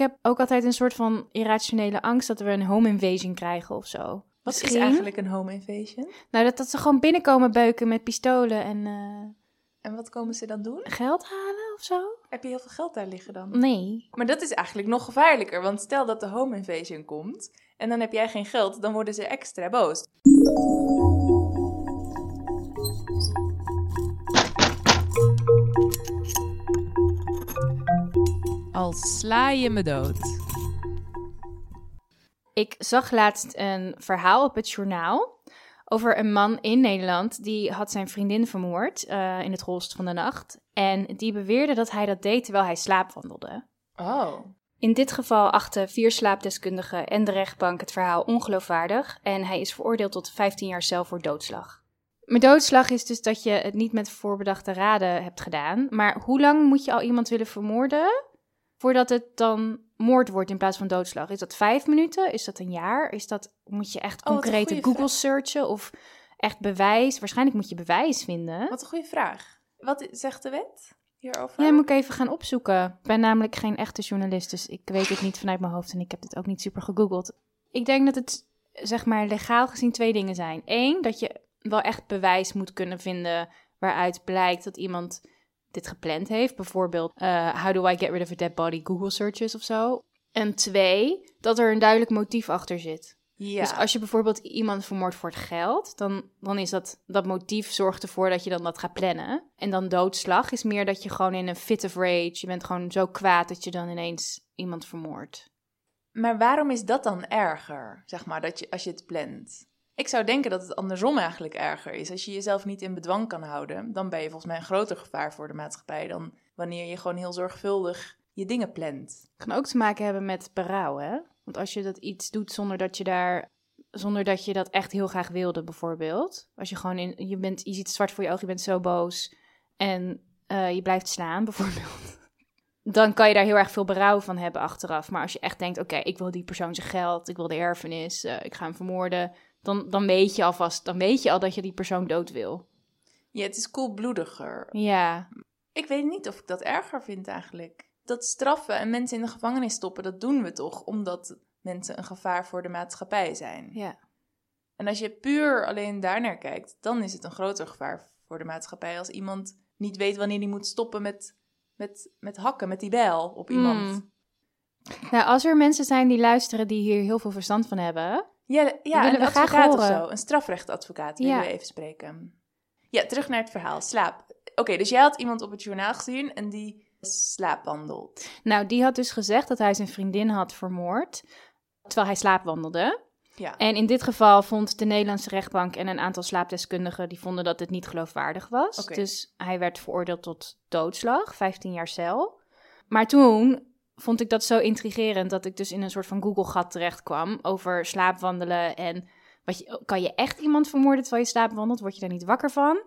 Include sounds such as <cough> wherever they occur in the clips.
heb ook altijd een soort van irrationele angst dat we een home invasion krijgen of zo. Wat is eigenlijk een home invasion? Nou, dat, dat ze gewoon binnenkomen beuken met pistolen en eh, En wat komen ze dan doen? geld halen of zo? Heb je heel veel geld daar liggen dan? Nee. Maar dat is eigenlijk nog gevaarlijker, want stel dat de home invasion komt en dan heb jij geen geld, dan worden ze extra boos. Al sla je me dood. Ik zag laatst een verhaal op het journaal over een man in Nederland die had zijn vriendin vermoord eh, in het holst van de nacht. En die beweerde dat hij dat deed terwijl hij slaapwandelde. Oh. In dit geval achten vier slaapdeskundigen en de rechtbank het verhaal ongeloofwaardig en hij is veroordeeld tot 15 jaar cel voor doodslag. Met doodslag is dus dat je het niet met voorbedachte raden hebt gedaan. Maar hoe lang moet je al iemand willen vermoorden voordat het dan moord wordt in plaats van doodslag? Is dat vijf minuten? Is dat een jaar? Is dat, moet je echt Oh, concrete goeie Google searchen of echt bewijs? Waarschijnlijk moet je bewijs vinden. Wat een goede vraag. Wat zegt de wet hierover? Ja, moet ik even gaan opzoeken. Ik ben namelijk geen echte journalist, dus ik weet het niet vanuit mijn hoofd en ik heb het ook niet super gegoogeld. Ik denk dat het, zeg maar, legaal gezien twee dingen zijn. Eén, dat je wel echt bewijs moet kunnen vinden waaruit blijkt dat iemand dit gepland heeft. Bijvoorbeeld, eh, how do I get rid of a dead body? Google searches of zo. En twee, dat er een duidelijk motief achter zit. Ja. Dus als je bijvoorbeeld iemand vermoordt voor het geld, dan, dan is dat, dat motief zorgt ervoor dat je dan dat gaat plannen. En dan doodslag is meer dat je gewoon in een fit of rage, je bent gewoon zo kwaad dat je dan ineens iemand vermoordt. Maar waarom is dat dan erger, zeg maar, dat je, als je het plant? Ik zou denken dat het andersom eigenlijk erger is. Als je jezelf niet in bedwang kan houden, dan ben je volgens mij een groter gevaar voor de maatschappij dan wanneer je gewoon heel zorgvuldig je dingen plant. Het kan ook te maken hebben met berouw, hè? Want als je dat iets doet zonder dat je daar, zonder dat je dat echt heel graag wilde, bijvoorbeeld. Als je gewoon in, je bent, je ziet zwart voor je ogen, je bent zo boos en eh, je blijft slaan, <laughs> bijvoorbeeld. Dan kan je daar heel erg veel berouw van hebben achteraf. Maar als je echt denkt, oké, ik wil die persoon zijn geld, ik wil de erfenis, eh, ik ga hem vermoorden. Dan, dan weet je alvast, dan weet je al dat je die persoon dood wil. Ja, het is koelbloediger. Ja, Ik weet niet of ik dat erger vind eigenlijk. Dat straffen en mensen in de gevangenis stoppen, dat doen we toch omdat mensen een gevaar voor de maatschappij zijn. ja. En als je puur alleen daarnaar kijkt, dan is het een groter gevaar voor de maatschappij als iemand niet weet wanneer hij moet stoppen met, met, met hakken, met die bijl op iemand. Hmm. Nou, als er mensen zijn die luisteren die hier heel veel verstand van hebben, Ja, ja een advocaat of zo, een strafrechtadvocaat willen Ja. we even spreken. Ja, terug naar het verhaal, slaap. Oké, dus jij had iemand op het journaal gezien en die slaapwandelt. Nou, die had dus gezegd dat hij zijn vriendin had vermoord terwijl hij slaapwandelde. Ja. En in dit geval vond de Nederlandse rechtbank en een aantal slaapdeskundigen die vonden dat het niet geloofwaardig was. Dus hij werd veroordeeld tot doodslag, 15 jaar cel. Maar toen vond ik dat zo intrigerend dat ik dus in een soort van Google-gat terecht kwam over slaapwandelen en wat je, kan je echt iemand vermoorden terwijl je slaapwandelt? Word je daar niet wakker van?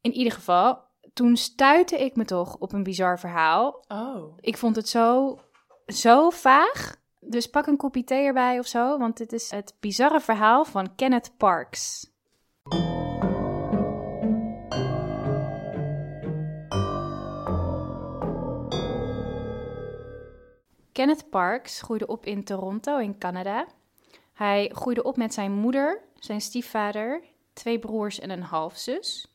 In ieder geval, toen stuitte ik me toch op een bizar verhaal Oh. ik vond het zo, zo vaag. Dus pak een kopje thee erbij of zo, want dit is het bizarre verhaal van Kenneth Parks. Kenneth Parks groeide op in Toronto in Canada. Hij groeide op met zijn moeder, zijn stiefvader, twee broers en een halfzus.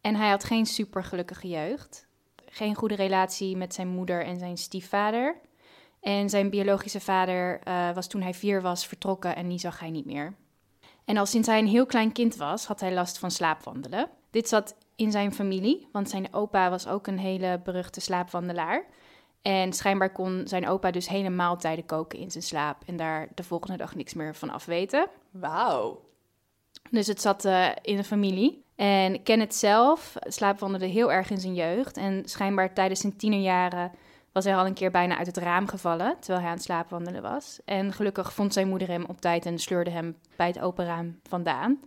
En hij had geen supergelukkige jeugd geen goede relatie met zijn moeder en zijn stiefvader. En zijn biologische vader eh, was toen hij vier was vertrokken en die zag hij niet meer. En al sinds hij een heel klein kind was, had hij last van slaapwandelen. Dit zat in zijn familie, want zijn opa was ook een hele beruchte slaapwandelaar. En schijnbaar kon zijn opa dus hele maaltijden koken in zijn slaap en daar de volgende dag niks meer van afweten. Wauw. Dus het zat eh, in de familie. En Kenneth zelf slaapwandelde heel erg in zijn jeugd. En schijnbaar tijdens zijn tienerjaren was hij al een keer bijna uit het raam gevallen. Terwijl hij aan het slaapwandelen was. En gelukkig vond zijn moeder hem op tijd en sleurde hem bij het open raam vandaan.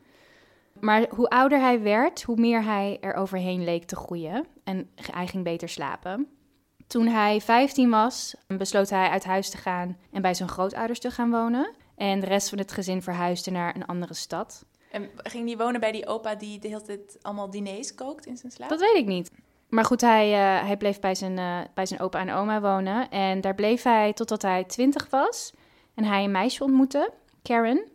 Maar hoe ouder hij werd, hoe meer hij er overheen leek te groeien. En hij ging beter slapen. Toen hij 15 was, besloot hij uit huis te gaan en bij zijn grootouders te gaan wonen. En de rest van het gezin verhuisde naar een andere stad. En ging die wonen bij die opa die de hele tijd allemaal diners kookt in zijn slaap? Dat weet ik niet. Maar goed, hij, eh, hij bleef bij zijn, eh, bij zijn opa en oma wonen. En daar bleef hij totdat hij 20 was. En hij een meisje ontmoette, Karen.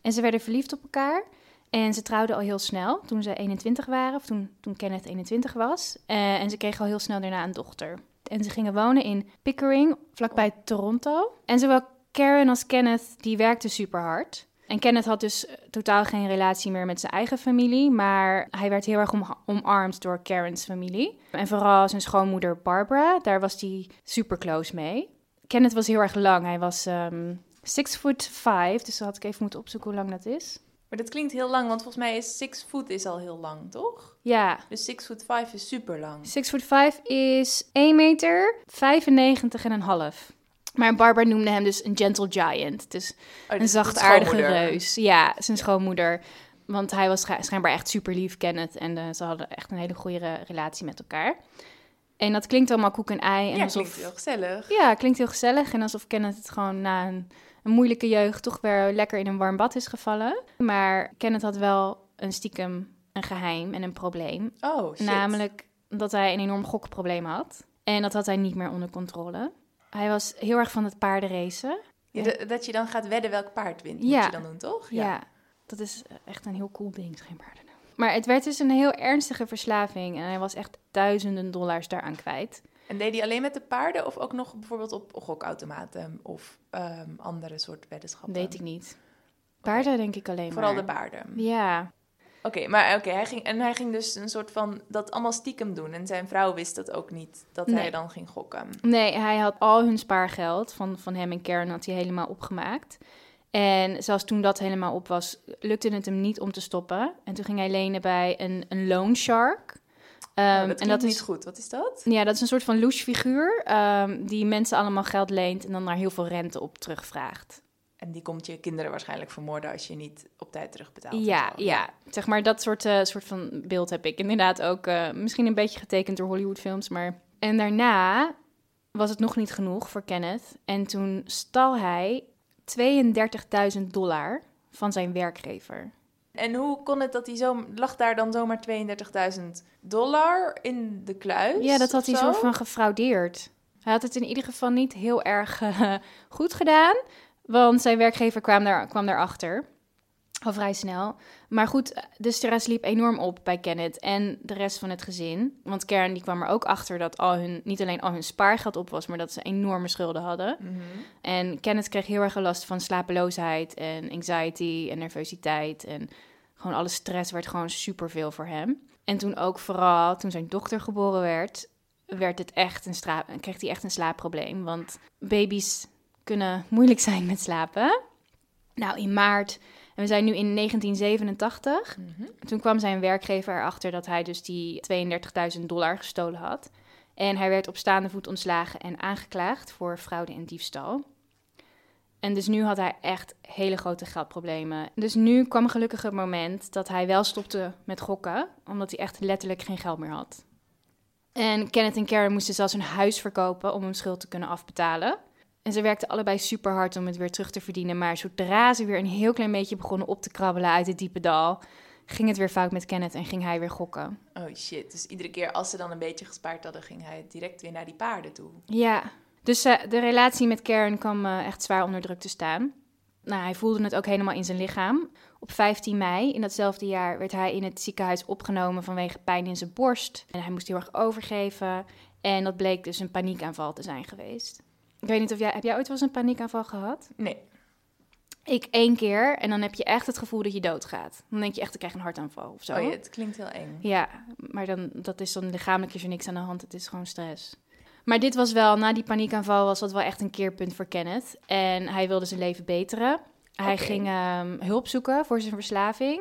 En ze werden verliefd op elkaar. En ze trouwden al heel snel, toen ze 21 waren, of toen, toen Kenneth 21 was. Eh, en ze kregen al heel snel daarna een dochter. En ze gingen wonen in Pickering, vlakbij Toronto. En zowel Karen als Kenneth, die werkten super hard. En Kenneth had dus eh, totaal geen relatie meer met zijn eigen familie, maar hij werd heel erg om, omarmd door Karen's familie. En vooral zijn schoonmoeder Barbara, daar was hij super close mee. Kenneth was heel erg lang, hij was ehm, six foot five, dus dan had ik even moeten opzoeken hoe lang dat is. Maar dat klinkt heel lang, want volgens mij is six foot is al heel lang, toch? Ja, Dus six foot five is super lang. Six foot five is 1 meter 95 en een half. Maar Barbara noemde hem dus een gentle giant. Dus Oh, een zachtaardige reus. Ja, zijn schoonmoeder. Want hij was schijnbaar echt super lief, Kenneth. En eh, ze hadden echt een hele goede re- relatie met elkaar. En dat klinkt allemaal koek en ei. En Ja, alsof, klinkt heel gezellig. Ja, klinkt heel gezellig. En alsof Kenneth het gewoon na een, een moeilijke jeugd toch weer lekker in een warm bad is gevallen. Maar Kenneth had wel een stiekem een geheim en een probleem. Oh, shit. Namelijk dat hij een enorm gokprobleem had. En dat had hij niet meer onder controle. Hij was heel erg van het paardenracen. Ja, dat- dat je dan gaat wedden welk paard wint, Ja. moet je dan doen, toch? Ja. dat is echt een heel cool ding, schijnbaar. Maar het werd dus een heel ernstige verslaving. En hij was echt duizenden dollars daaraan kwijt. En deed hij alleen met de paarden of ook nog bijvoorbeeld op gokautomaten of ehm, andere soort weddenschappen? Weet ik niet. Paarden denk ik alleen Vooral maar. de paarden. Ja, Oké, maar oké, hij ging en hij ging dus een soort van dat allemaal stiekem doen en zijn vrouw wist dat ook niet dat Nee. hij dan ging gokken. Nee, hij had al hun spaargeld van, van hem en Karen had hij helemaal opgemaakt. En zelfs toen dat helemaal op was, lukte het hem niet om te stoppen. En toen ging hij lenen bij een, een loan shark. Ehm, dat en dat niet is, goed. Wat is dat? ja, dat is een soort van loesfiguur ehm, die mensen allemaal geld leent en dan daar heel veel rente op terugvraagt. En die komt je kinderen waarschijnlijk vermoorden als je niet op tijd terugbetaalt. Ja, ja, zeg maar dat soort, eh, soort van beeld heb ik inderdaad ook. eh, misschien een beetje getekend door Hollywoodfilms, maar... En daarna was het nog niet genoeg voor Kenneth. En toen stal hij 32.000 dollar van zijn werkgever. En hoe kon het dat hij zo lag daar dan zomaar 32.000 dollar in de kluis? Ja, dat had hij zo? soort van gefraudeerd. Hij had het in ieder geval niet heel erg eh, goed gedaan, want zijn werkgever kwam, daar, kwam daarachter. Al vrij snel. Maar goed, de stress liep enorm op bij Kenneth en de rest van het gezin. Want Karen die kwam er ook achter dat al hun, niet alleen al hun spaargeld op was, maar dat ze enorme schulden hadden. Mhm. En Kenneth kreeg heel erg last van slapeloosheid en anxiety en nervositeit. En gewoon alle stress werd gewoon superveel voor hem. En toen ook vooral, toen zijn dochter geboren werd, werd het echt een kreeg hij echt een slaapprobleem. Want baby's kunnen moeilijk zijn met slapen. Nou, in maart, en we zijn nu in 1987, Mhm. toen kwam zijn werkgever erachter dat hij dus die 32.000 dollar gestolen had. En hij werd op staande voet ontslagen en aangeklaagd voor fraude en diefstal. En dus nu had hij echt hele grote geldproblemen. Dus nu kwam gelukkig het moment dat hij wel stopte met gokken, omdat hij echt letterlijk geen geld meer had. En Kenneth en Karen moesten zelfs hun huis verkopen om hun schuld te kunnen afbetalen. En ze werkten allebei super hard om het weer terug te verdienen. Maar zodra ze weer een heel klein beetje begonnen op te krabbelen uit het diepe dal, ging het weer fout met Kenneth en ging hij weer gokken. Oh shit, dus iedere keer als ze dan een beetje gespaard hadden, ging hij direct weer naar die paarden toe. Ja, dus eh, de relatie met Karen kwam eh, echt zwaar onder druk te staan. Nou, hij voelde het ook helemaal in zijn lichaam. Op 15 mei in datzelfde jaar werd hij in het ziekenhuis opgenomen vanwege pijn in zijn borst. En hij moest heel erg overgeven. En dat bleek dus een paniekaanval te zijn geweest. Ik weet niet of jij... Heb jij ooit wel eens een paniekaanval gehad? Nee. Ik één keer. En dan heb je echt het gevoel dat je doodgaat. Dan denk je echt, ik krijg een hartaanval of zo. Oh ja, het klinkt heel eng. Ja, maar dan, dat is dan lichamelijk is er niks aan de hand. Het is gewoon stress. Maar dit was wel, na die paniekaanval was dat wel echt een keerpunt voor Kenneth. En hij wilde zijn leven beteren. Hij ging ehm, hulp zoeken voor zijn verslaving.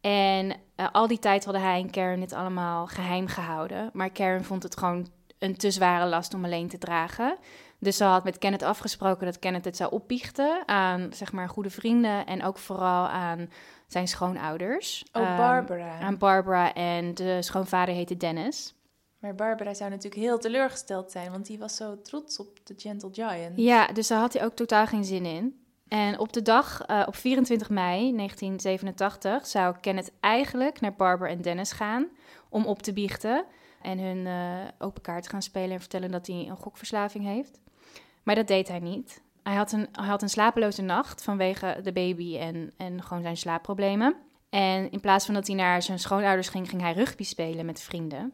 En eh, al die tijd hadden hij en Karen dit allemaal geheim gehouden. Maar Karen vond het gewoon een te zware last om alleen te dragen. Dus ze had met Kenneth afgesproken dat Kenneth het zou opbiechten aan zeg maar goede vrienden en ook vooral aan zijn schoonouders. Oh, Ehm, Barbara. aan Barbara en de schoonvader heette Dennis. Maar Barbara zou natuurlijk heel teleurgesteld zijn, want die was zo trots op de Gentle Giant. Ja, dus daar had hij ook totaal geen zin in. En op de dag, eh, op 24 mei 1987, zou Kenneth eigenlijk naar Barbara en Dennis gaan om op te biechten. En hun eh, open kaart gaan spelen en vertellen dat hij een gokverslaving heeft. Maar dat deed hij niet. Hij had een, hij had een slapeloze nacht vanwege de baby en, en gewoon zijn slaapproblemen. En in plaats van dat hij naar zijn schoonouders ging, ging hij rugby spelen met vrienden.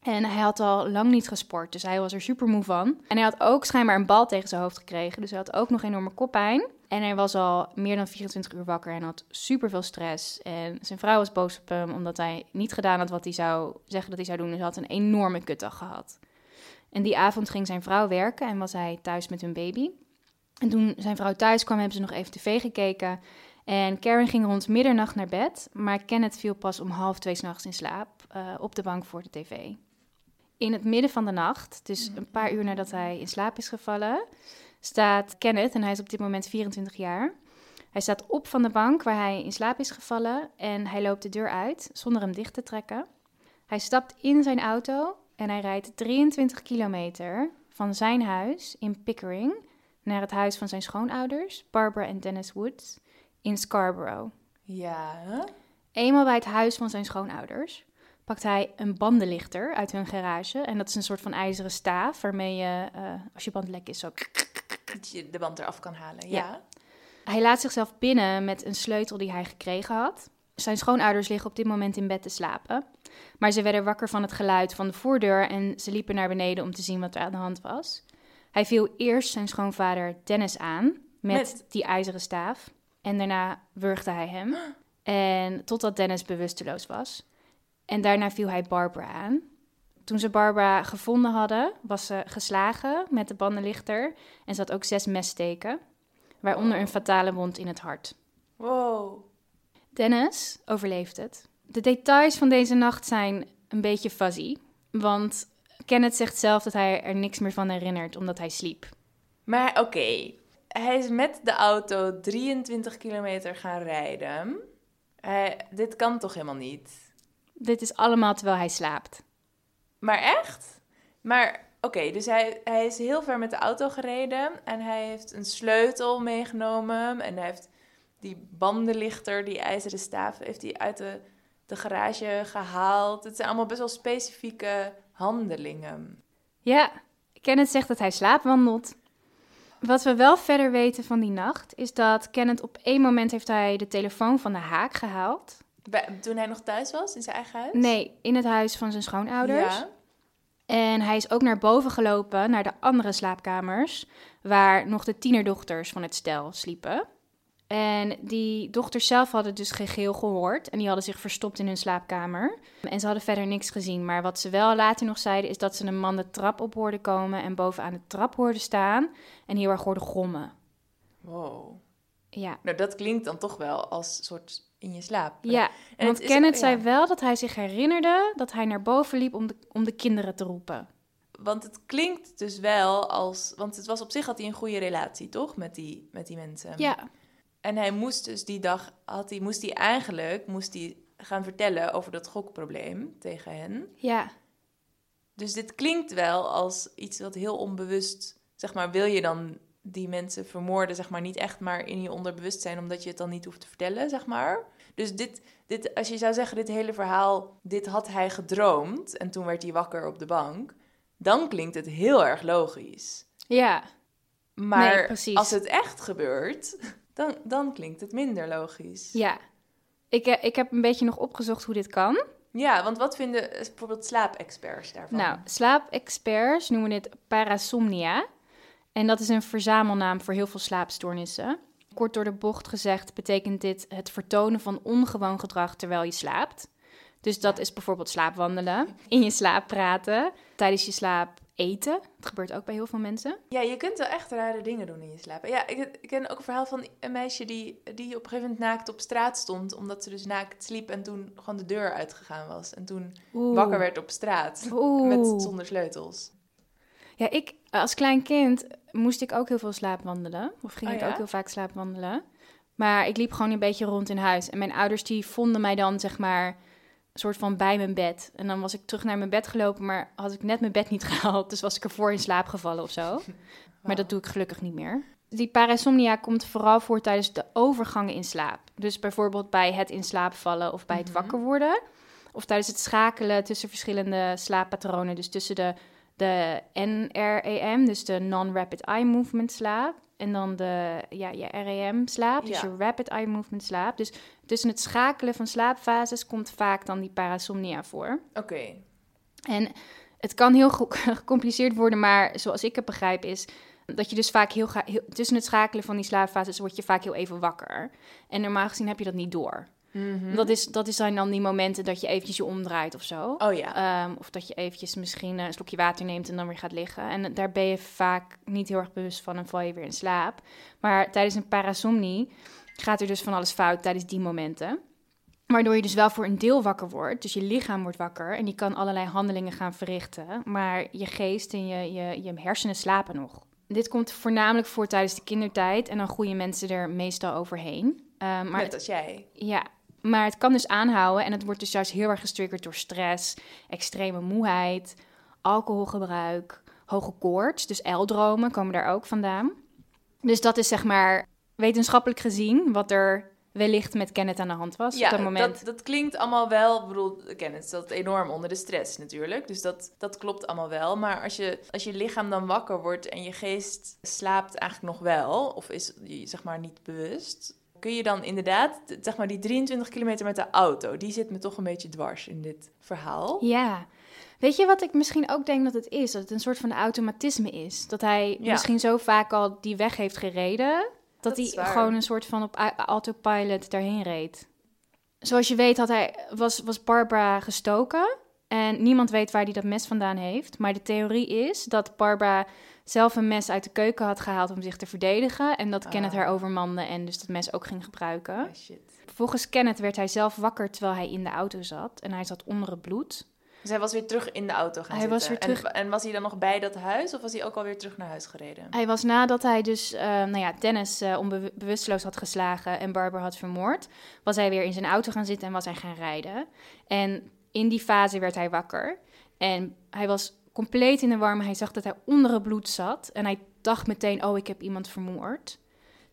En hij had al lang niet gesport, dus hij was er super moe van. En hij had ook schijnbaar een bal tegen zijn hoofd gekregen, dus hij had ook nog enorme koppijn. En hij was al meer dan 24 uur wakker en had super veel stress. En zijn vrouw was boos op hem omdat hij niet gedaan had wat hij zou zeggen dat hij zou doen. Dus hij had een enorme kutdag gehad. En die avond ging zijn vrouw werken en was hij thuis met hun baby. En toen zijn vrouw thuis kwam, hebben ze nog even tv gekeken. En Karen ging rond middernacht naar bed, maar Kenneth viel pas om half twee s'nachts in slaap uh, op de bank voor de tv. In het midden van de nacht, dus een paar uur nadat hij in slaap is gevallen, staat Kenneth, en hij is op dit moment 24 jaar. Hij staat op van de bank waar hij in slaap is gevallen en hij loopt de deur uit zonder hem dicht te trekken. Hij stapt in zijn auto en hij rijdt 23 kilometer van zijn huis in Pickering naar het huis van zijn schoonouders, Barbara en Dennis Woods, in Scarborough. Ja. Eenmaal bij het huis van zijn schoonouders pakt hij een bandenlichter uit hun garage. En dat is een soort van ijzeren staaf waarmee je, uh, als je band lek is, zo... Dat je de band eraf kan halen, ja. ja. Hij laat zichzelf binnen met een sleutel die hij gekregen had. Zijn schoonouders liggen op dit moment in bed te slapen. Maar ze werden wakker van het geluid van de voordeur en ze liepen naar beneden om te zien wat er aan de hand was. Hij viel eerst zijn schoonvader Dennis aan met, met... die ijzeren staaf. En daarna wurgde hij hem. <gasps> En totdat Dennis bewusteloos was. En daarna viel hij Barbara aan. Toen ze Barbara gevonden hadden, was ze geslagen met de bandenlichter. En ze had ook zes messteken, waaronder een fatale wond in het hart. Wow. Dennis overleeft het. De details van deze nacht zijn een beetje fuzzy. Want Kenneth zegt zelf dat hij er niks meer van herinnert, omdat hij sliep. Maar oké, hij is met de auto 23 kilometer gaan rijden. dit kan toch helemaal niet? Dit is allemaal terwijl hij slaapt. Maar echt? Maar oké, dus hij, hij is heel ver met de auto gereden en hij heeft een sleutel meegenomen en hij heeft die bandenlichter, die ijzeren staaf, heeft hij uit de, de garage gehaald. Het zijn allemaal best wel specifieke handelingen. Ja, Kenneth zegt dat hij slaapwandelt. Wat we wel verder weten van die nacht is dat Kenneth op één moment heeft hij de telefoon van de haak gehaald. Toen hij nog thuis was, in zijn eigen huis? Nee, in het huis van zijn schoonouders. Ja. En hij is ook naar boven gelopen, naar de andere slaapkamers, waar nog de tienerdochters van het stel sliepen. En die dochters zelf hadden dus gegeel gehoord en die hadden zich verstopt in hun slaapkamer. En ze hadden verder niks gezien, maar wat ze wel later nog zeiden is dat ze een man de trap op hoorden komen en bovenaan de trap hoorden staan en heel erg hoorden grommen. Wow. Ja. Nou, dat klinkt dan toch wel als soort in je slaap. Ja, en want Kenneth zei wel dat hij zich herinnerde dat hij naar boven liep om de, om de kinderen te roepen. Want het klinkt dus wel als... Want het was op zich had hij een goede relatie, toch? Met die, met die mensen. Ja. En hij moest dus die dag, had hij, moest hij eigenlijk moest hij gaan vertellen over dat gokprobleem tegen hen. Ja. Dus dit klinkt wel als iets wat heel onbewust, zeg maar, wil je dan die mensen vermoorden, zeg maar, niet echt maar in je onderbewustzijn, omdat je het dan niet hoeft te vertellen, zeg maar. Dus dit, dit, als je zou zeggen, dit hele verhaal, dit had hij gedroomd en toen werd hij wakker op de bank, dan klinkt het heel erg logisch. Ja. Maar als het echt gebeurt, dan, dan klinkt het minder logisch. Ja. Ik, eh, ik heb een beetje nog opgezocht hoe dit kan. Ja, want wat vinden bijvoorbeeld slaapexperts daarvan? Nou, slaapexperts noemen dit parasomnia. En dat is een verzamelnaam voor heel veel slaapstoornissen. Kort door de bocht gezegd betekent dit het vertonen van ongewoon gedrag terwijl je slaapt. Dus dat is bijvoorbeeld slaapwandelen, in je slaap praten, tijdens je slaap eten. Dat gebeurt ook bij heel veel mensen. Ja, je kunt wel echt rare dingen doen in je slaap. Ja, ik, ik ken ook een verhaal van een meisje die, die op een gegeven moment naakt op straat stond. Omdat ze dus naakt sliep en toen gewoon de deur uitgegaan was. En toen wakker werd op straat. Met, zonder sleutels. Ja, ik als klein kind moest ik ook heel veel slaapwandelen. Of ging oh, ik ook heel vaak slaapwandelen. Maar ik liep gewoon een beetje rond in huis. En mijn ouders die vonden mij dan, zeg maar soort van bij mijn bed. En dan was ik terug naar mijn bed gelopen, maar had ik net mijn bed niet <laughs> gehaald. Dus was ik ervoor in slaap gevallen of zo. <laughs> Maar dat doe ik gelukkig niet meer. Die parasomnia komt vooral voor tijdens de overgangen in slaap. Dus bijvoorbeeld bij het in slaap vallen of bij het mhm. wakker worden. of tijdens het schakelen tussen verschillende slaappatronen. Dus tussen de, de NREM, dus de Non-Rapid Eye Movement slaap. En dan de ja, je REM slaap, dus Ja. je Rapid Eye Movement slaap. Dus tussen het schakelen van slaapfases komt vaak dan die parasomnia voor. Oké. En het kan heel ge- <laughs> gecompliceerd worden, maar zoals ik het begrijp is dat je dus vaak heel, ga- heel tussen het schakelen van die slaapfases word je vaak heel even wakker. En normaal gezien heb je dat niet door. Mhm. Dat, is, dat is zijn dan die momenten dat je eventjes je omdraait of zo. Oh ja. Ehm, of dat je eventjes misschien een slokje water neemt en dan weer gaat liggen. En daar ben je vaak niet heel erg bewust van en val je weer in slaap. Maar tijdens een parasomnie gaat er dus van alles fout tijdens die momenten. Waardoor je dus wel voor een deel wakker wordt. Dus je lichaam wordt wakker en je kan allerlei handelingen gaan verrichten. Maar je geest en je, je, je hersenen slapen nog. Dit komt voornamelijk voor tijdens de kindertijd en dan groeien mensen er meestal overheen. Ehm, maar Net als jij. ja, maar het kan dus aanhouden en het wordt dus juist heel erg getriggerd door stress, extreme moeheid, alcoholgebruik, hoge koorts, dus L-dromen komen daar ook vandaan. Dus dat is zeg maar wetenschappelijk gezien wat er wellicht met Kenneth aan de hand was Ja, op dat moment. Dat, dat klinkt allemaal wel. Ik bedoel, Kenneth zat enorm onder de stress natuurlijk. Dus dat, dat klopt allemaal wel. Maar als je, als je lichaam dan wakker wordt en je geest slaapt eigenlijk nog wel, of is je, zeg maar niet bewust, kun je dan inderdaad, zeg maar die 23 kilometer met de auto, die zit me toch een beetje dwars in dit verhaal. Ja. Weet je wat ik misschien ook denk dat het is? Dat het een soort van automatisme is. Dat hij Ja. misschien zo vaak al die weg heeft gereden, dat, hij gewoon een soort van op autopilot daarheen reed. Zoals je weet had hij, was, was Barbara gestoken en niemand weet waar hij dat mes vandaan heeft. Maar de theorie is dat Barbara zelf een mes uit de keuken had gehaald om zich te verdedigen en dat Kenneth Ah. haar overmande en dus dat mes ook ging gebruiken. Ah, shit. Volgens Kenneth werd hij zelf wakker terwijl hij in de auto zat en hij zat onder het bloed. Dus hij was weer terug in de auto gaan Hij was zitten. weer terug- En, en was hij dan nog bij dat huis of was hij ook alweer terug naar huis gereden? Hij was nadat hij dus, eh, nou ja, Dennis eh onbewusteloos had geslagen en Barbara had vermoord, was hij weer in zijn auto gaan zitten en was hij gaan rijden. En in die fase werd hij wakker. En hij was compleet in de warme. Hij zag dat hij onder het bloed zat en hij dacht meteen, oh, ik heb iemand vermoord.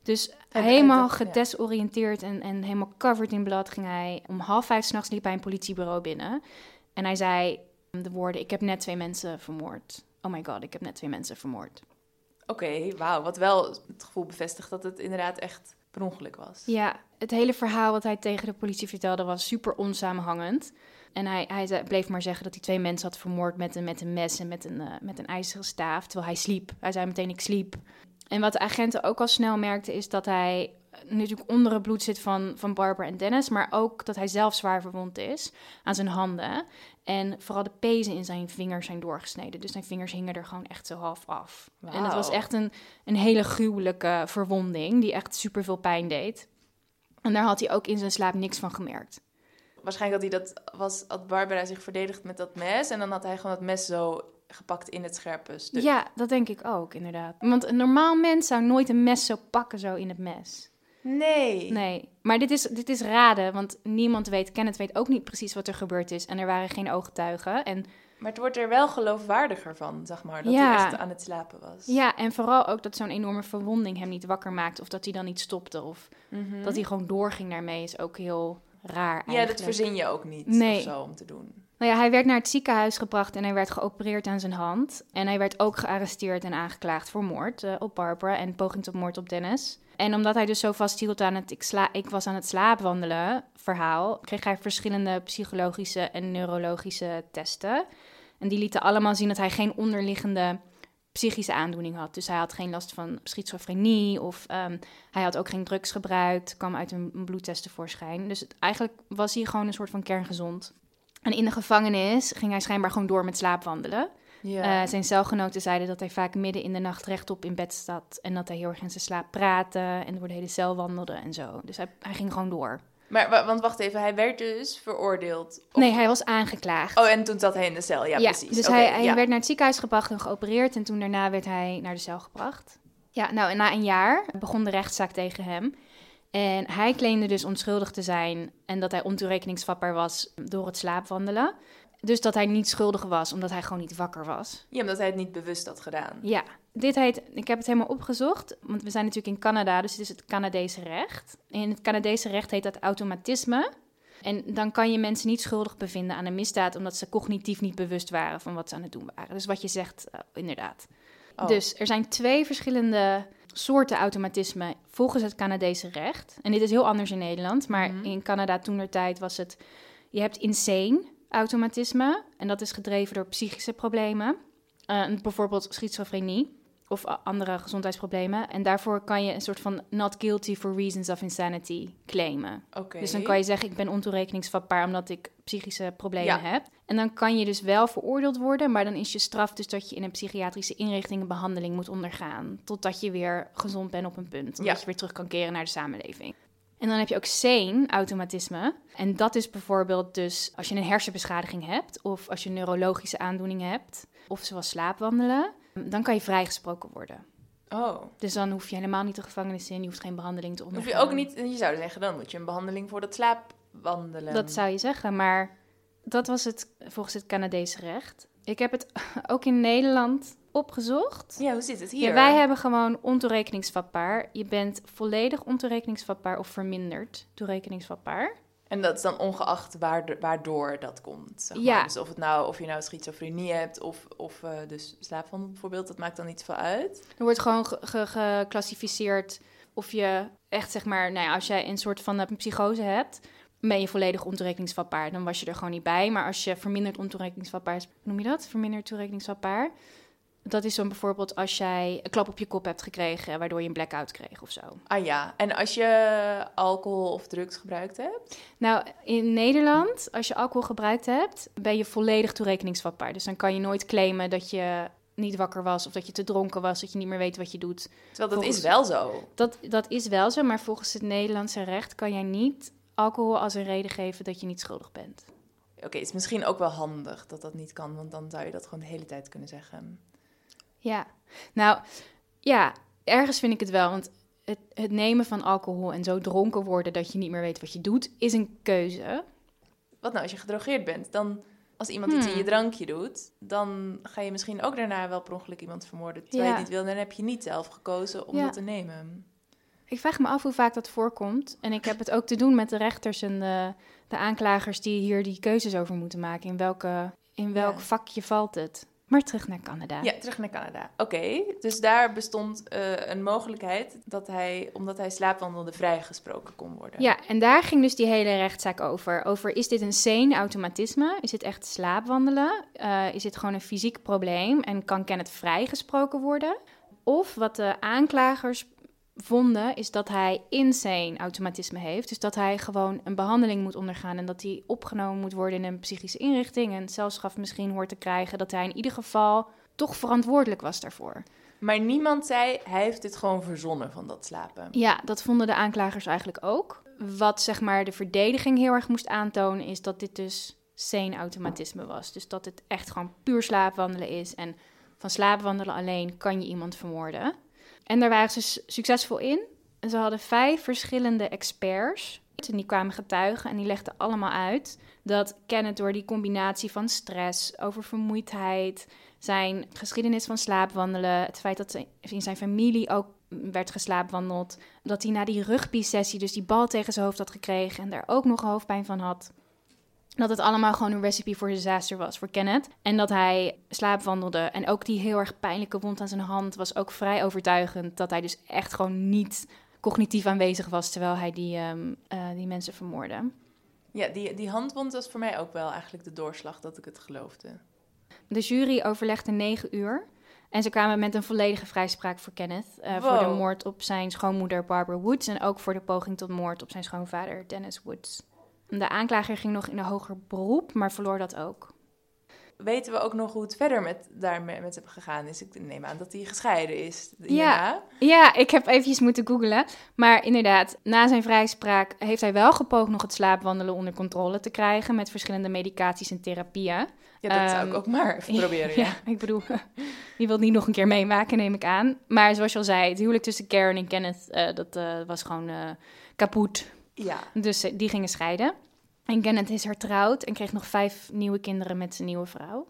Dus helemaal ja. gedesoriënteerd en, en helemaal covered in bloed ging hij. Om half vijf s'nachts liep hij een politiebureau binnen. En hij zei de woorden, ik heb net twee mensen vermoord. Oh my god, ik heb net twee mensen vermoord. Oké, wauw. Wat wel het gevoel bevestigt dat het inderdaad echt per ongeluk was. Ja, het hele verhaal wat hij tegen de politie vertelde was super onsamenhangend. En hij, hij bleef maar zeggen dat hij twee mensen had vermoord met een, met een mes en met een, eh, met een ijzeren staaf, terwijl hij sliep. Hij zei meteen, ik sliep. En wat de agenten ook al snel merkten, is dat hij natuurlijk onder het bloed zit van, van Barbara en Dennis, maar ook dat hij zelf zwaar verwond is aan zijn handen. En vooral de pezen in zijn vingers zijn doorgesneden. Dus zijn vingers hingen er gewoon echt zo half af. En het was echt een, een hele gruwelijke verwonding, die echt super veel pijn deed. En daar had hij ook in zijn slaap niks van gemerkt. Waarschijnlijk had hij dat was, had Barbara zich verdedigd met dat mes en dan had hij gewoon dat mes zo gepakt in het scherpe stuk. Ja, dat denk ik ook, inderdaad. Want een normaal mens zou nooit een mes zo pakken, zo in het mes. Nee. Nee, maar dit is, dit is raden, want niemand weet, Kenneth weet ook niet precies wat er gebeurd is. En er waren geen ooggetuigen. En Maar het wordt er wel geloofwaardiger van, zeg maar, dat Ja. hij echt aan het slapen was. ja, en vooral ook dat zo'n enorme verwonding hem niet wakker maakt. Of dat hij dan niet stopte. Of Mhm. dat hij gewoon doorging daarmee is ook heel raar Ja, eigenlijk. dat verzin je ook niet Nee. zo om te doen. Nou ja, hij werd naar het ziekenhuis gebracht en hij werd geopereerd aan zijn hand. En hij werd ook gearresteerd en aangeklaagd voor moord eh, op Barbara en poging tot moord op Dennis. En omdat hij dus zo vasthield aan het ik, sla ik was aan het slaapwandelen verhaal, kreeg hij verschillende psychologische en neurologische testen. En die lieten allemaal zien dat hij geen onderliggende psychische aandoening had. Dus hij had geen last van schizofrenie of ehm, hij had ook geen drugs gebruikt, kwam uit een, een bloedtest tevoorschijn. Dus het- eigenlijk was hij gewoon een soort van kerngezond. En in de gevangenis ging hij schijnbaar gewoon door met slaapwandelen. Ja. Eh, zijn celgenoten zeiden dat hij vaak midden in de nacht rechtop in bed zat. En dat hij heel erg in zijn slaap praatte en door de hele cel wandelde en zo. Dus hij, hij ging gewoon door. Maar wa- want wacht even, hij werd dus veroordeeld. Of- Nee, hij was aangeklaagd. Oh, en toen zat hij in de cel. Ja, precies. Dus hij, hij ja. werd naar het ziekenhuis gebracht en geopereerd. En toen daarna werd hij naar de cel gebracht. Ja, nou, en na een jaar begon de rechtszaak tegen hem. En hij claimde dus onschuldig te zijn en dat hij ontoerekeningsvatbaar was door het slaapwandelen. Dus dat hij niet schuldig was, omdat hij gewoon niet wakker was. Ja, omdat hij het niet bewust had gedaan. Ja, dit heet, ik heb het helemaal opgezocht, want we zijn natuurlijk in Canada, dus het is het Canadese recht. In het Canadese recht heet dat automatisme. En dan kan je mensen niet schuldig bevinden aan een misdaad, omdat ze cognitief niet bewust waren van wat ze aan het doen waren. Dus wat je zegt, eh, inderdaad. Oh. Dus er zijn twee verschillende soorten automatisme volgens het Canadese recht. En dit is heel anders in Nederland, maar Mhm. in Canada toen der tijd was het... Je hebt insane automatisme en dat is gedreven door psychische problemen. Eh, bijvoorbeeld schizofrenie of andere gezondheidsproblemen. En daarvoor kan je een soort van not guilty for reasons of insanity claimen. Dus dan kan je zeggen, ik ben ontoerekeningsvatbaar omdat ik psychische problemen Ja. heb. En dan kan je dus wel veroordeeld worden, maar dan is je straf dus dat je in een psychiatrische inrichting een behandeling moet ondergaan. Totdat je weer gezond bent op een punt. Omdat Ja. je weer terug kan keren naar de samenleving. En dan heb je ook sane automatisme. En dat is bijvoorbeeld dus als je een hersenbeschadiging hebt, of als je neurologische aandoeningen hebt, of zoals slaapwandelen, dan kan je vrijgesproken worden. Oh. Dus dan hoef je helemaal niet de gevangenis in, je hoeft geen behandeling te Hoef ondergaan. je ook niet, je zou zeggen, dan moet je een behandeling voor dat slaapwandelen. Dat zou je zeggen, maar dat was het volgens het Canadese recht. Ik heb het <laughs> ook in Nederland opgezocht. Ja, hoe zit het hier? Ja, wij hebben gewoon ontoerekeningsvatbaar. Je bent volledig ontoerekeningsvatbaar of verminderd toerekeningsvatbaar. En dat is dan ongeacht waardo- waardoor dat komt. Zeg maar. Ja. Dus of, het nou, of je nou schizofrenie hebt of, of eh, dus slaapwandel bijvoorbeeld, dat maakt dan niet veel uit. Er wordt gewoon ge- ge- geclassificeerd of je echt, zeg maar, nou ja, als jij een soort van een psychose hebt, ben je volledig ontoerekeningsvatbaar. Dan was je er gewoon niet bij. Maar als je verminderd ontoerekeningsvatbaar is, hoe noem je dat? Verminderd toerekeningsvatbaar. Dat is dan bijvoorbeeld als jij een klap op je kop hebt gekregen, waardoor je een blackout kreeg of zo. Ah ja, en als je alcohol of drugs gebruikt hebt? Nou, in Nederland, als je alcohol gebruikt hebt, ben je volledig toerekeningsvatbaar. Dus dan kan je nooit claimen dat je niet wakker was of dat je te dronken was, dat je niet meer weet wat je doet. Terwijl dat Volgens- is wel zo. Dat, dat is wel zo, maar volgens het Nederlandse recht kan jij niet alcohol als een reden geven dat je niet schuldig bent. Oké, het is misschien ook wel handig dat dat niet kan, want dan zou je dat gewoon de hele tijd kunnen zeggen. Ja, nou ja, ergens vind ik het wel, want het, het nemen van alcohol en zo dronken worden dat je niet meer weet wat je doet, is een keuze. Wat nou als je gedrogeerd bent? Dan, als iemand iets in Hmm. je drankje doet, dan ga je misschien ook daarna wel per ongeluk iemand vermoorden. Terwijl je Ja. niet wil, dan heb je niet zelf gekozen om Ja. dat te nemen. Ik vraag me af hoe vaak dat voorkomt. En ik heb het ook te doen met de rechters en de, de aanklagers die hier die keuzes over moeten maken. In, welke, in welk Ja. vakje valt het? Maar terug naar Canada. Ja, terug naar Canada. Oké, dus daar bestond eh, een mogelijkheid dat hij, omdat hij slaapwandelde, vrijgesproken kon worden. Ja, en daar ging dus die hele rechtszaak over. Over is dit een sane automatisme? Is dit echt slaapwandelen? Eh, is dit gewoon een fysiek probleem? En kan Kenneth vrijgesproken worden? Of wat de aanklagers vonden, is dat hij insane automatisme heeft. Dus dat hij gewoon een behandeling moet ondergaan en dat hij opgenomen moet worden in een psychische inrichting en celstraf misschien hoort te krijgen. Dat hij in ieder geval toch verantwoordelijk was daarvoor. Maar niemand zei, hij heeft dit gewoon verzonnen van dat slapen. Ja, dat vonden de aanklagers eigenlijk ook. Wat zeg maar de verdediging heel erg moest aantonen, is dat dit dus sane automatisme was. Dus dat het echt gewoon puur slaapwandelen is. En van slaapwandelen alleen kan je iemand vermoorden. En daar waren ze succesvol in. En ze hadden vijf verschillende experts. En die kwamen getuigen en die legden allemaal uit dat Kenneth door die combinatie van stress, oververmoeidheid, zijn geschiedenis van slaapwandelen, het feit dat in zijn familie ook werd geslaapwandeld, dat hij na die rugby-sessie dus die bal tegen zijn hoofd had gekregen en daar ook nog hoofdpijn van had. Dat het allemaal gewoon een recipe voor disaster was voor Kenneth. En dat hij slaapwandelde. En ook die heel erg pijnlijke wond aan zijn hand was ook vrij overtuigend. Dat hij dus echt gewoon niet cognitief aanwezig was terwijl hij die, ehm, eh, die mensen vermoordde. Ja, die, die handwond was voor mij ook wel eigenlijk de doorslag dat ik het geloofde. De jury overlegde negen uur. En ze kwamen met een volledige vrijspraak voor Kenneth. eh, Voor de moord op zijn schoonmoeder Barbara Woods. En ook voor de poging tot moord op zijn schoonvader Dennis Woods. De aanklager ging nog in een hoger beroep, maar verloor dat ook. Weten we ook nog hoe het verder met, daarmee met hem gegaan is? Ik neem aan dat hij gescheiden is. Ja. Ja, ik heb eventjes moeten googlen. Maar inderdaad, na zijn vrijspraak heeft hij wel gepoogd nog het slaapwandelen onder controle te krijgen. Met verschillende medicaties en therapieën. Ja, dat zou ik Ehm, ook maar even proberen. <laughs> Ja. Ja, ik bedoel, <laughs> die wil het niet nog een keer meemaken, neem ik aan. Maar zoals je al zei, het huwelijk tussen Karen en Kenneth, eh, dat eh, was gewoon eh kapot. Ja. Dus eh, die gingen scheiden. En Kenneth is hertrouwd en kreeg nog vijf nieuwe kinderen met zijn nieuwe vrouw.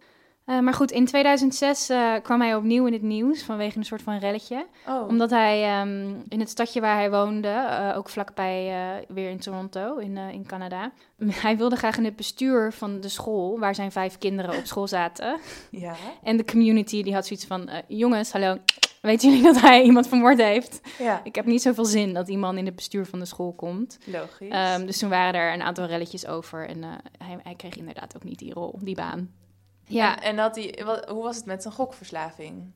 Eh, maar goed, in 2006 eh, kwam hij opnieuw in het nieuws vanwege een soort van relletje. Oh, Omdat hij ehm, in het stadje waar hij woonde, eh, ook vlakbij weer in Toronto, in, in Canada. <laughs> Hij wilde graag in het bestuur van de school, waar zijn vijf kinderen op school zaten. <laughs> ja. En de community die had zoiets van, jongens, hallo, weten jullie dat hij iemand vermoord heeft? Ja, Ik heb niet zoveel zin dat die man in het bestuur van de school komt. logisch. Ehm, dus toen waren er een aantal relletjes over en hij, hij kreeg inderdaad ook niet die rol, die baan. Ja, En, en had hij, wat, hoe was het met zijn gokverslaving?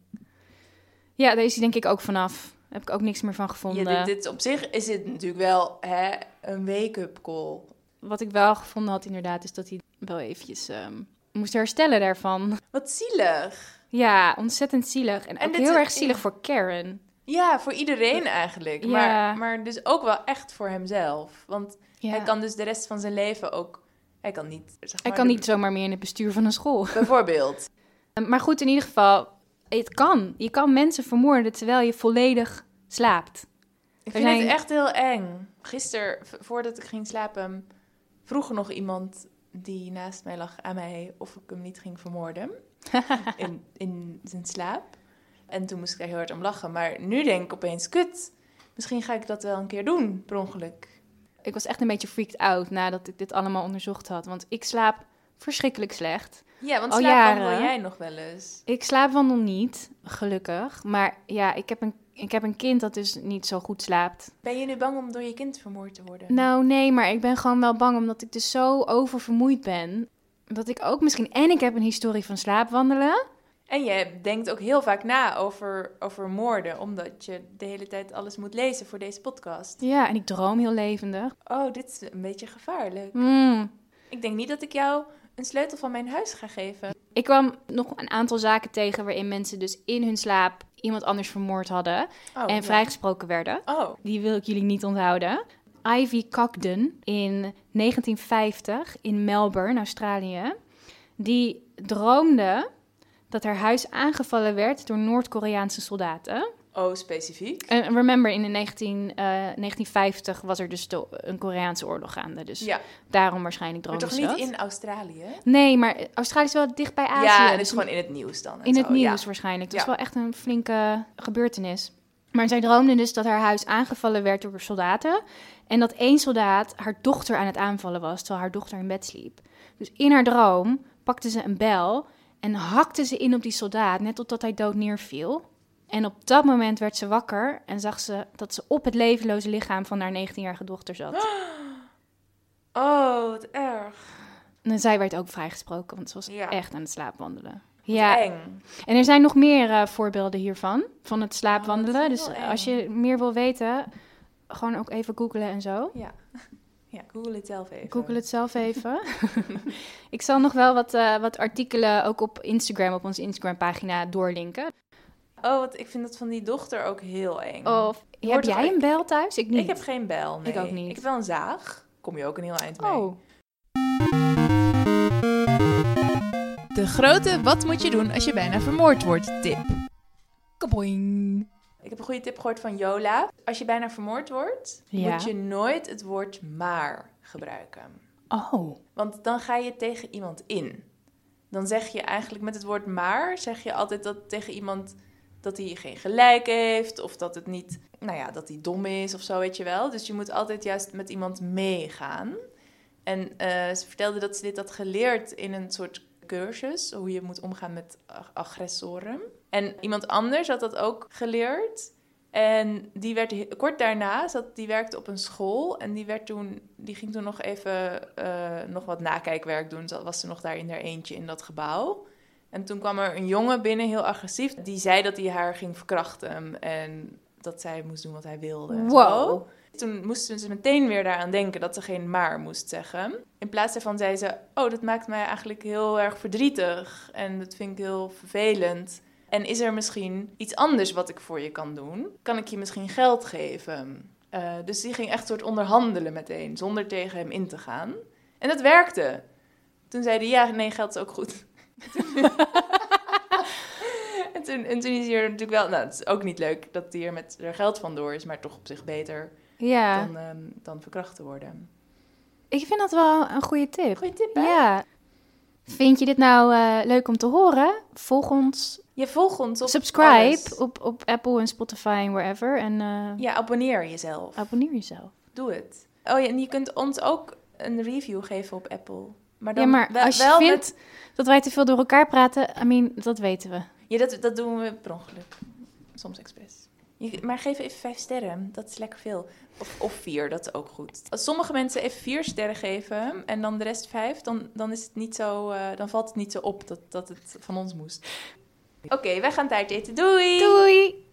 ja, daar is hij denk ik ook vanaf. Daar heb ik ook niks meer van gevonden. Ja, dit, dit op zich is dit natuurlijk wel hè, een wake-up call. Wat ik wel gevonden had inderdaad, is dat hij wel eventjes ehm, moest herstellen daarvan. Wat zielig. Ja, ontzettend zielig. En, En ook heel erg zielig voor Karen. Ja, voor iedereen eigenlijk. Ja. Maar, maar dus ook wel echt voor hemzelf. Want Ja. hij kan dus de rest van zijn leven ook... Hij kan niet... Zeg Hij kan niet zomaar meer in het bestuur van een school. <laughs> Bijvoorbeeld. Maar goed, in ieder geval, het kan. Je kan mensen vermoorden terwijl je volledig slaapt. Ik vind het echt heel eng. Gisteren, voordat ik ging slapen, vroeg er nog iemand die naast mij lag aan mij of ik hem niet ging vermoorden. <laughs> in, in zijn slaap. En toen moest ik er heel hard om lachen. Maar nu denk ik opeens, kut, misschien ga ik dat wel een keer doen, per ongeluk. Ik was echt een beetje freaked out nadat ik dit allemaal onderzocht had. Want ik slaap verschrikkelijk slecht. Ja, want slaapwandel jij nog wel eens. Ik slaapwandel niet, gelukkig. Maar ja, ik heb, een, ik heb een kind dat dus niet zo goed slaapt. Ben je nu bang om door je kind vermoord te worden? Nou, nee, maar ik ben gewoon wel bang omdat ik dus zo oververmoeid ben. Dat ik ook misschien... En ik heb een historie van slaapwandelen. En je denkt ook heel vaak na over, over moorden, omdat je de hele tijd alles moet lezen voor deze podcast. Ja, en ik droom heel levendig. Oh, dit is een beetje gevaarlijk. Mm. Ik denk niet dat ik jou een sleutel van mijn huis ga geven. Ik kwam nog een aantal zaken tegen waarin mensen dus in hun slaap iemand anders vermoord hadden Oh, en ja. vrijgesproken werden. Oh, Die wil ik jullie niet onthouden. Ivy Cogden in 1950 in Melbourne, Australië. Die droomde dat haar huis aangevallen werd door Noord-Koreaanse soldaten. oh, specifiek. En remember, in de 19, eh, 1950 was er dus de- een Koreaanse oorlog gaande. Dus Ja, daarom waarschijnlijk maar droomde toch niet dat. in Australië? Nee, maar Australië is wel dicht bij Azië. Ja, dus dus gewoon in het nieuws dan. en in het nieuws ja. waarschijnlijk. Dat Ja. was wel echt een flinke gebeurtenis. Maar zij droomde dus dat haar huis aangevallen werd door soldaten. En dat één soldaat haar dochter aan het aanvallen was, terwijl haar dochter in bed sliep. Dus in haar droom pakte ze een bel en hakte ze in op die soldaat, net totdat hij dood neerviel. En op dat moment werd ze wakker en zag ze dat ze op het levenloze lichaam van haar 19-jarige dochter zat. <gasps> Oh, wat erg. En zij werd ook vrijgesproken, want ze was Ja. echt aan het slaapwandelen. Wat Ja, eng. En er zijn nog meer eh, voorbeelden hiervan, van het slaapwandelen. Oh, dus als je meer wil weten, gewoon ook even googlen en zo. Ja. Ja, google het zelf even. Google het zelf even. <laughs> ik zal nog wel wat, eh, wat artikelen ook op Instagram, op onze Instagram-pagina doorlinken. Oh, wat, ik vind dat van die dochter ook heel eng. Of heb hoort jij een bel thuis? Ik niet. Ik heb geen bel, nee. Ik ook niet. Ik heb wel een zaag. Kom je ook een heel eind mee. Oh, De grote wat moet je doen als je bijna vermoord wordt tip. Kaboing. Ik heb een goede tip gehoord van Jola. Als je bijna vermoord wordt, Ja. moet je nooit het woord maar gebruiken. oh. Want dan ga je tegen iemand in. Dan zeg je eigenlijk met het woord maar, zeg je altijd dat tegen iemand dat hij geen gelijk heeft of dat het niet, nou ja, dat hij dom is of zo, weet je wel. Dus je moet altijd juist met iemand meegaan. En eh, ze vertelde dat ze dit had geleerd in een soort cursus, hoe je moet omgaan met ag- aggressoren. En iemand anders had dat ook geleerd. En die werd kort daarna, zat, die werkte op een school en die, werd toen, die ging toen nog even eh, nog wat nakijkwerk doen. Zat- Was ze nog daar in haar eentje in dat gebouw. En toen kwam er een jongen binnen, heel agressief. Die zei dat hij haar ging verkrachten en dat zij moest doen wat hij wilde. Wow. Toen moesten ze meteen weer daaraan denken dat ze geen maar moest zeggen. In plaats daarvan zei ze: Oh, dat maakt mij eigenlijk heel erg verdrietig. En dat vind ik heel vervelend. En is er misschien iets anders wat ik voor je kan doen? Kan ik je misschien geld geven? Eh, dus die ging echt soort onderhandelen meteen, zonder tegen hem in te gaan. En dat werkte. Toen zei hij: Ja, nee, geld is ook goed. <laughs> en, toen, en toen is hij er natuurlijk wel. Nou, het is ook niet leuk dat hij er met er geld van door is, maar toch op zich beter Ja, dan, ehm, dan verkracht te worden. ik vind dat wel een goede tip. Goeie tip, hè? Ja. Vind je dit nou eh, leuk om te horen? Volg ons, Je volgt ons op subscribe alles. op, op Apple en Spotify en wherever. En eh, Ja, abonneer jezelf. abonneer jezelf. Doe het. Oh ja, en je kunt ons ook een review geven op Apple. Maar dan ja, maar wel, als je wel vindt met- dat wij te veel door elkaar praten, I mean, dat weten we. Ja, dat, dat doen we per ongeluk. Soms expres. Je, maar geef even vijf sterren. Dat is lekker veel. Of, of vier, dat is ook goed. Als sommige mensen even vier sterren geven en dan de rest vijf, dan, dan, is het niet zo, eh, dan valt het niet zo op dat, dat het van ons moest. Oké, wij gaan taart eten. Doei! Doei!